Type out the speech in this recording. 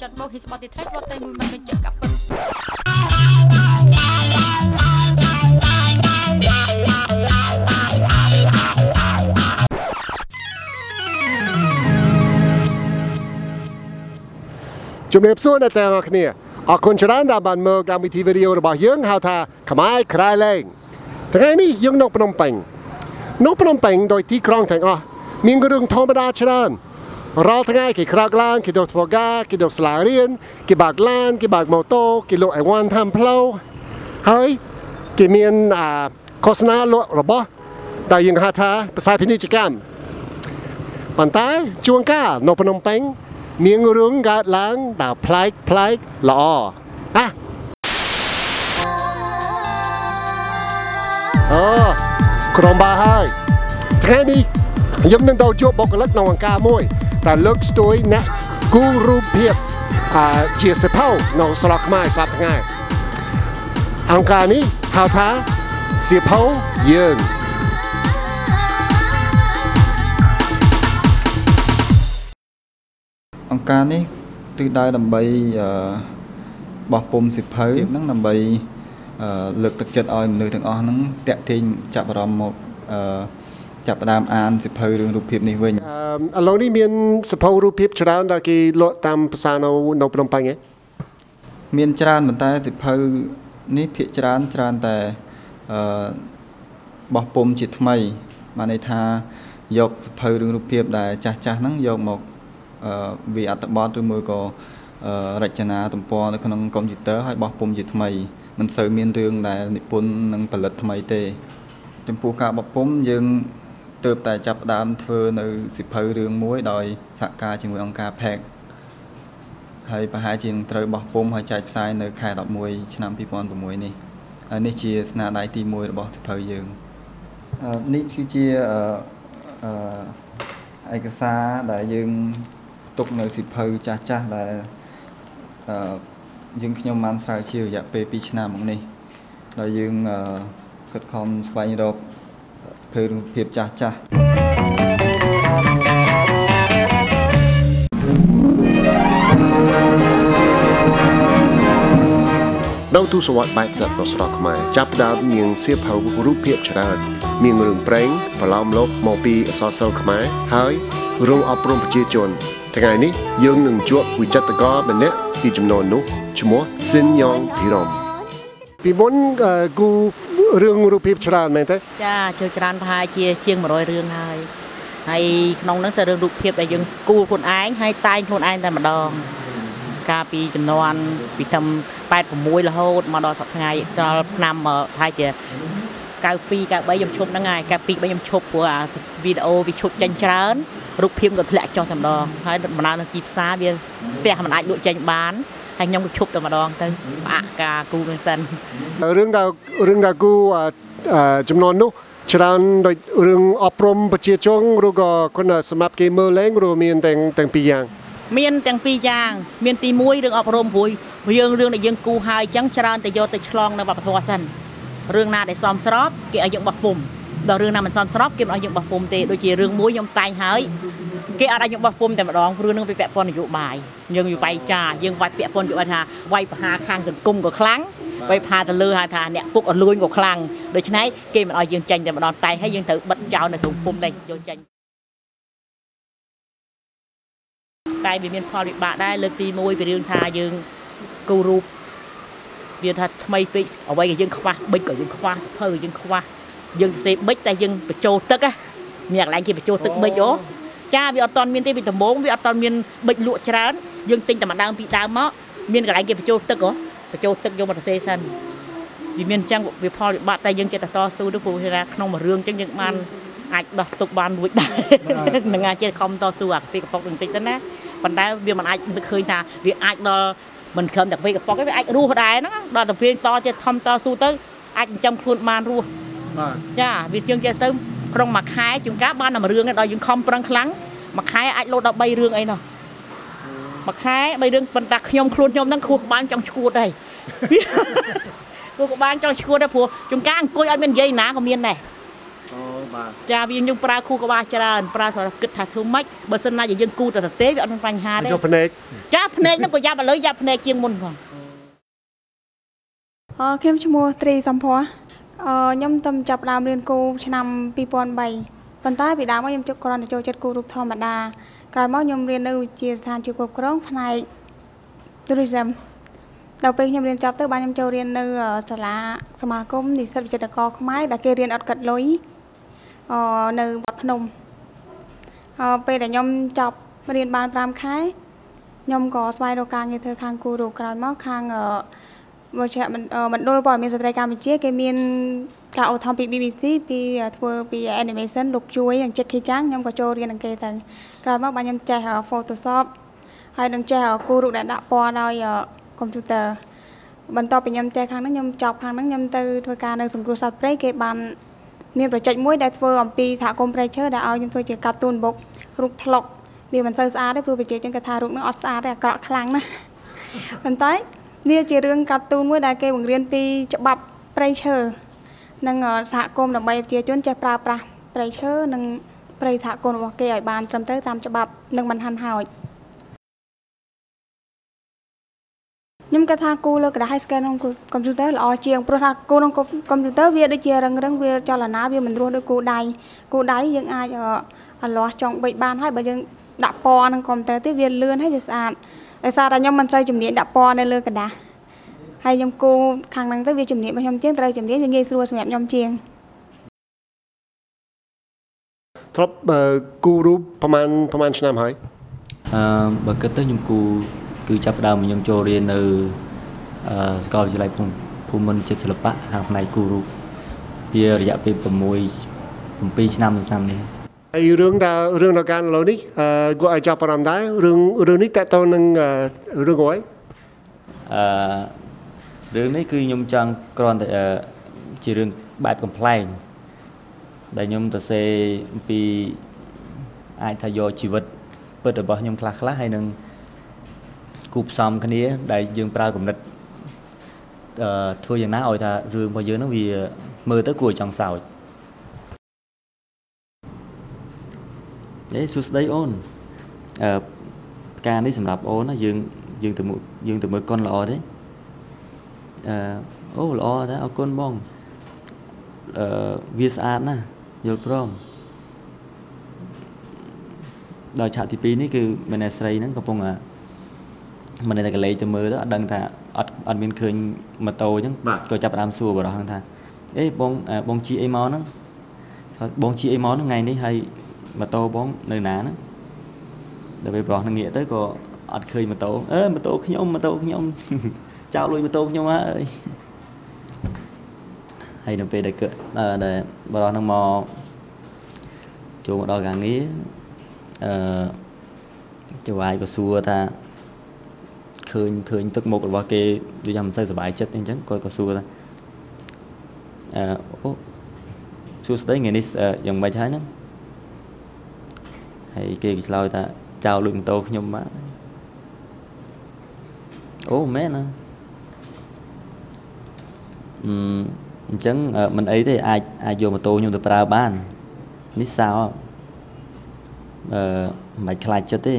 ហ៊ីស្បតទីត្រៃស្បតតែមួយមិនបញ្ជាក់កាប់ពិតជំរាបសួរអ្នកទាំងអស់គ្នាអរគុណច្រើនដែលបានមើលកម្មវិធីវីដេអូរបស់យើងហៅថាខ្មែរក្រៃលែងថ្ងៃនេះយើងនៅភ្នំពេញនៅភ្នំពេញដោយទីក្រុងទាំងអស់មានរឿងធម្មតាច្រើន រាល់ថ្ងៃគេក្រោកឡើងគេទៅធ្វើការគេទៅសាលារៀនគេបើកឡានគេបើកម៉ូតូគេលក់អីវ៉ាន់តាមផ្លូវហើយគេមានអាឃោសនាលក់របស់ដែលយើងហៅថាភាសាពាណិជ្ជកម្មប៉ុន្តែជួនកាលនៅភ្នំពេញមានរឿងកើតឡើងដែលប្លែកប្លែកល្អណាអូក្រុមបាហើយថ្ងៃនេះខ្ញុំនឹងទៅជួបបុគ្គលិកក្នុងអង្គការមួយ ដែលលើកស្ទួយអ្នកគូរូបភាពអាជាសិភៅនៅស្រុកខ្មែរសប្តាហ៍ថ្ងៃអង្គការនេះហៅថាសិភៅយើងអង្គការនេះទិសដៅដើម្បីអឺបោះពុំសិភៅហ្នឹងដើម្បីអឺលើកទឹកចិត្តឲ្យមនុស្សទាំងអស់ហ្នឹងតាក់ទាញចាប់អារម្មណ៍មកអឺចាប់ផ្ដើមអានសិភៅរឿងរូបភាពនេះវិញអឺ ឥឡូវនេះមានសិភៅរូបភាពច្រើនដែលគេលក់តាមផ្សារនៅនៅភ្នំពេញហ៎មានច្រើនប៉ុន្តែសិភៅនេះភាគច្រើនច្រើនតែអឺបោះពុំជាថ្មីបានន័យថាយកសិភៅរឿងរូបភាពដែលចាស់ចាស់ហ្នឹងយកមកអឺវាអត្ថបទឬមួយក៏អឺរចនាទំព័រនៅក្នុងកុំព្យូទ័រហើយបោះពុំជាថ្មីមិនសូវមានរឿងដែលនិពន្ធនិងផលិតថ្មីទេ ចំពោះការបោះពុំយើង ទើបតែចាប់ផ្ដើមធ្វើនៅសិភៅរឿងមួយដោយសហការជាមួយអង្គការ PAC ហើយប្រហែលជានឹងត្រូវបោះពុំហើយចែកផ្សាយនៅខែ11ឆ្នាំ2006នេះហើយនេះជាស្នាដៃទី1របស់សិភៅយើងអឺនេះគឺជាអឺអឺឯកសារដែលយើងផ្ទុកនៅសិភៅចាស់ចាស់ៗដែលអឺយើងខ្ញុំបានស្រាវជ្រាវរយៈពេល2ឆ្នាំមកនេះដោយយើងអឺខិតខំស្វែងរកសិ ភៅរូបភាពចាស់ចាស់ៗនៅទូសវត្តបែកសិតនៅស្រុកខ្មែរចាប់ផ្ដើមមានសៀវភៅរូបភាពច្រើនមានរឿងប្រេងប្រឡំលោកមកពីអក្សរសិល្ប៍ខ្មែរហើយរឿងអប់រំប្រជាជនថ្ងៃនេះយើងនឹងជួបវិចិត្រករម្នាក់ពីចំនួននោះឈ្មោះស៊ិនយ៉ងធីរ៉មពីមុនអឺគូ រឿងរូបភាពច្រើនមែនទេចាជឿច្រើនប្រហែលជាជាង100រឿងហើយហើយក្នុងហ្នឹង sẽ រឿងរូបភាពដែលយើងគូរខ្លួនឯងហើយតែងខ្លួនឯងតែម្ដងកាលពីចំនួនពីធំ86រហូតមកដល់សប្តាហ៍ថ្ងៃដល់ឆ្នាំអឺប្រហែលជា92 93ខ្ញុំឈប់ហ្នឹងហើយ92 3ខ្ញុំឈប់ព្រោះអាវីដេអូវាឈប់ចេញច្រើនរូបភាពក៏ធ្លាក់ចុះតែម្ដងហើយបណ្ដាលនៅទីផ្សារវាស្ទះមិនអាចលក់ចេញបាន ហើយខ្ញុំក៏ឈប់តែម្ដងទៅផ្អាកការគូរនឹងសិនរឿងដែលរឿងដែលគូអឺអឺចំនួននោះច្រើនដូចរឿងអប់រំប្រជាជនឬក៏គាត់សម្រាប់គេមើលលេងឬមានទាំងទាំងពីរយ៉ាងមានទាំងពីរយ៉ាងមានទី1រឿងអប់រំព្រួយយើងរឿងដែលយើងគូហើយអញ្ចឹងច្រើនតែយកទៅឆ្លងនៅវប្បធម៌សិនរឿងណាដែលសមស្របគេឲ្យយើងបោះពុំ ដល់រឿងណាមិនសមស្របគេមិនឲ្យយើងបោះពុំទេដូចជារឿងមួយខ្ញុំតែងហើយគេអត់ឲ្យយើងបោះពុំតែម្ដងព្រោះនឹងវាពាក់ព័ន្ធនយោបាយយើងវាយចាយើងវាយពាក់ព័ន្ធនយោបាយថាវាយប្រហារខាងសង្គមក៏ខ្លាំងវាយប្រហារទៅលើហៅថាអ្នកពុកអលួញក៏ខ្លាំងដូច្នេះគេមិនឲ្យយើងចាញ់តែម្ដងតែងហើយយើងត្រូវបិទចោលនៅក្នុងពុំនេះយកចាញ់តែវាមានផលវិបាកដែរលើកទី1ពីរឿងថាយើងគូររូបវាថាថ្មីពេកអ្វីក៏យើងខ្វះប៊ិចក៏យើងខ្វះសភៅក៏យើងខ្វះ យើងទៅសេប៊ិចតែយើងបញ្ចូលទឹកណាមានកន្លែងគេបញ្ចូលទឹកប៊ិចអូចាវាអត់តន់មានទេពីដំបូងវាអត់តន់មានប៊ិចលក់ច្រើនយើងទិញតែម្ដងពីដើមមកមានកន្លែងគេបញ្ចូលទឹកហ៎បញ្ចូលទឹកយកមកសរសេរសិនវាមានអញ្ចឹងវាផលវិបាកតែយើងចិត្តតតស៊ូទៅព្រោះថាក្នុងមួយរឿងអញ្ចឹងយើងបានអាចដោះទុកបានរួចដែរនឹងអាចជាខំតស៊ូអាពីកប៉ុកបន្តិចទៅណាប៉ុន្តែវាមិនអាចនឹកឃើញថាវាអាចដល់មិនខំតែពីកប៉ុកទេវាអាចរស់ដែរហ្នឹងដល់តែពេលតទៀតខំតស៊ូទៅអាចចិញ្ចឹមខ្លួនបានរស់បាទ ចាវាជាងចេះទៅក្នុងមួយខែជួនកាលបានតែមួយរឿងឯងដល់យើងខំប្រឹងខ្លាំងមួយខែអាចលោតដល់3រឿងអីនោះមួយខែ3រឿងប៉ុន្តែខ្ញុំខ្លួនខ្ញុំហ្នឹងខួរក្បាលចង់ឈួតហើយខួរក្បាលចង់ឈួតដែរព្រោះជួនកាលអង្គុយឲ្យមាននិយាយណាក៏មានដែរបាទចាវាយើងប្រើគូក្បាលច្រើនប្រើសម្រាប់គិតថាធ្វើម៉េចបើសិនណាជាយើងគូទៅទៅទេវាអត់មានបញ្ហាទេយកភ្នែកចាភ្នែកហ្នឹងក៏យ៉ាប់ឥឡូវយ៉ាប់ភ្នែកជាងមុនផងអឺខ្ញុំឈ្មោះត្រីសំភ័រ អឺខ្ញុំទំចាប់ផ្ដើមរៀនគូឆ្នាំ2003ប៉ុន្តែពីដើមមកខ្ញុំជិះគ្រាន់តែចូលចិត្តគូរូបធម្មតាក្រោយមកខ្ញុំរៀននៅវិទ្យាស្ថានជាគ្រប់គ្រងផ្នែក tourism ដល់ពេលខ្ញុំរៀនចប់ទៅបានខ្ញុំចូលរៀននៅសាលាសមាគមនិស្សិតវិចិត្រករខ្មែរដែលគេរៀនអត់កាត់លុយអឺនៅវត្តភ្នំអឺពេលដែលខ្ញុំចប់រៀនបាន5ខែខ្ញុំក៏ស្វែងរកការងារធ្វើខាងគូរូបក្រោយមកខាង អឺវិជ្ជាមណ្ឌអឺមណ្ឌលព័ត៌មានស្ត្រីកម្ពុជាគេមានការឧបត្ថម្ភពី BBC ពីធ្វើពី animation លោកជួយនិងចិត្តខេចាងខ្ញុំក៏ចូលរៀននឹងគេទៅក្រោយមកបាទខ្ញុំចេះ Photoshop ហើយនឹងចេះគូររូបដែលដាក់ពណ៌ដោយកុំព្យូទ័របន្ទាប់ពីខ្ញុំចេះខាងហ្នឹងខ្ញុំចប់ខាងហ្នឹងខ្ញុំទៅធ្វើការនៅសង្គ្រោះសត្វព្រៃគេបានមានប្រជិចមួយដែលធ្វើអំពីសហគមន៍ព្រៃឈើដែលឲ្យខ្ញុំធ្វើជាកាតូនបុករូបថ្លុកវាមិនសូវស្អាតទេព្រោះប្រជាជនគាត់ថារូបហ្នឹងអត់ស្អាតទេអាក្រក់ខ្លាំងណាស់ប៉ុន្តែ វាជារឿងកាតូនមួយដែលគេបង្រៀនពីច្បាប់ព្រៃឈើនិងអឺសហគមន៍ដើម្បីឲ្យប្រជាជនចេះប្រើប្រាស់ព្រៃឈើនិងព្រៃសហគមន៍របស់គេឲ្យបានត្រឹមត្រូវតាមច្បាប់និងមិនហាន់ហោចខ្ញុំគិតថាគូលើกระดาษ high scan ក្នុងកុំព្យូទ័រល្អជាងព្រោះថាគូក្នុងកុំកុំព្យូទ័រវាដូចជារឹងរឹងវាចលនាវាមិនរស់ដូចគូដៃគូដៃយើងអាចអឺអលាស់ចង់បិចបានហើយបើយើងដាក់ពណ៌ក្នុងកុំព្យូទ័រទៀតវាលឿនហើយវាស្អាត ដោយសារតែខ្ញុំមិនសូវជំនាញដាក់ពណ៌នៅលើกระดาษហើយខ្ញុំគូខាងហ្នឹងទៅវាជំនាញរបស់ខ្ញុំជាងត្រូវជំនាញវាងាយស្រួលសម្រាប់ខ្ញុំជាង ធ្លាប់អឺគូរូបប្រហែលប្រហែលឆ្នាំហើយ អឺបើគិតទៅខ្ញុំគូគឺចាប់ផ្ដើមខ្ញុំចូលរៀននៅអឺសាកលវិទ្យាល័យភូមិភូមិន្ទចិត្តសិល្បៈខាងផ្នែកគូរូបវារយៈពេល6 7ឆ្នាំនៅឆ្នាំនេះ ហើយរឿងដែលរឿងដល់ការឥឡូវនេះអឺគាត់ឲ្យចាប់អារម្មណ៍ដែររឿងរឿងនេះតកតទៅនឹងអឺរឿងអ្វីអឺរឿងនេះគឺខ្ញុំចង់គ្រាន់តែអឺជារឿងបែបកំ pl ែងដែលខ្ញុំទៅសេអំពីអាចថាយកជីវិតពិតរបស់ខ្ញុំខ្លះខ្លះៗហើយនឹងគូផ្សំគ្នា ដែលយើងប្រើគំនិតអឺធ្វើយ៉ាងណាឲ្យថារឿងរបស់យើងហ្នឹងវាមើលទៅគួរឲ្យចង់សើចអេ សួស្ដីអូនអឺផ្ការនេះសម្រាប់អូនណាយើងយើងទៅមើលយើងទៅមើលកុនល្អទេអឺអូល្អតែអរគុណបងអឺវាស្អាតណាស់យល់ព្រមដល់ឆាកទី2នេះគឺមែនតែស្រីហ្នឹងកំពុងអាមិនតែកលេចទៅមើលទៅអត់ដឹងថាអត់អត់មានឃើញម៉ូតូអញ្ចឹងក៏ចាប់ផ្ដើមសួរបរោះហ្នឹងថាអេបងអឺបងជីអីមកហ្នឹងថាបងជីអីមកហ្នឹងថ្ងៃនេះហើយ ម៉ូតូបងនៅណាហ្នឹងដល់ពេលបរោះហ្នឹងងាកទៅក៏អត់ឃើញម៉ូតូអឺម៉ូតូខ្ញុំម៉ូតូខ្ញុំចោលលុយម៉ូតូខ្ញុំហើយហើយនៅពេលដែលគឺអឺដែលបរោះហ្នឹងមកចូលមកដល់ការងារអឺចៅវាយក៏សួរថាឃើញឃើញទឹកមុខរបស់គេដូចថាមិនសូវសុបាយចិត្តអីចឹងគាត់ក៏សួរថាអឺអូសួស្ដីថ្ងៃនេះអឺយ៉ាងម៉េចហើយហ្នឹង ហើយគេក៏ឆ្លើយថាចោលលុយម៉ូតូខ្ញុំបាទអូមែនណាអឺអញ្ចឹងអឺមិនអីទេអាចអាចយកម៉ូតូខ្ញុំទៅប្រើបាននេះសោអឺមិនបាច់ខ្លាចចិត្តទេ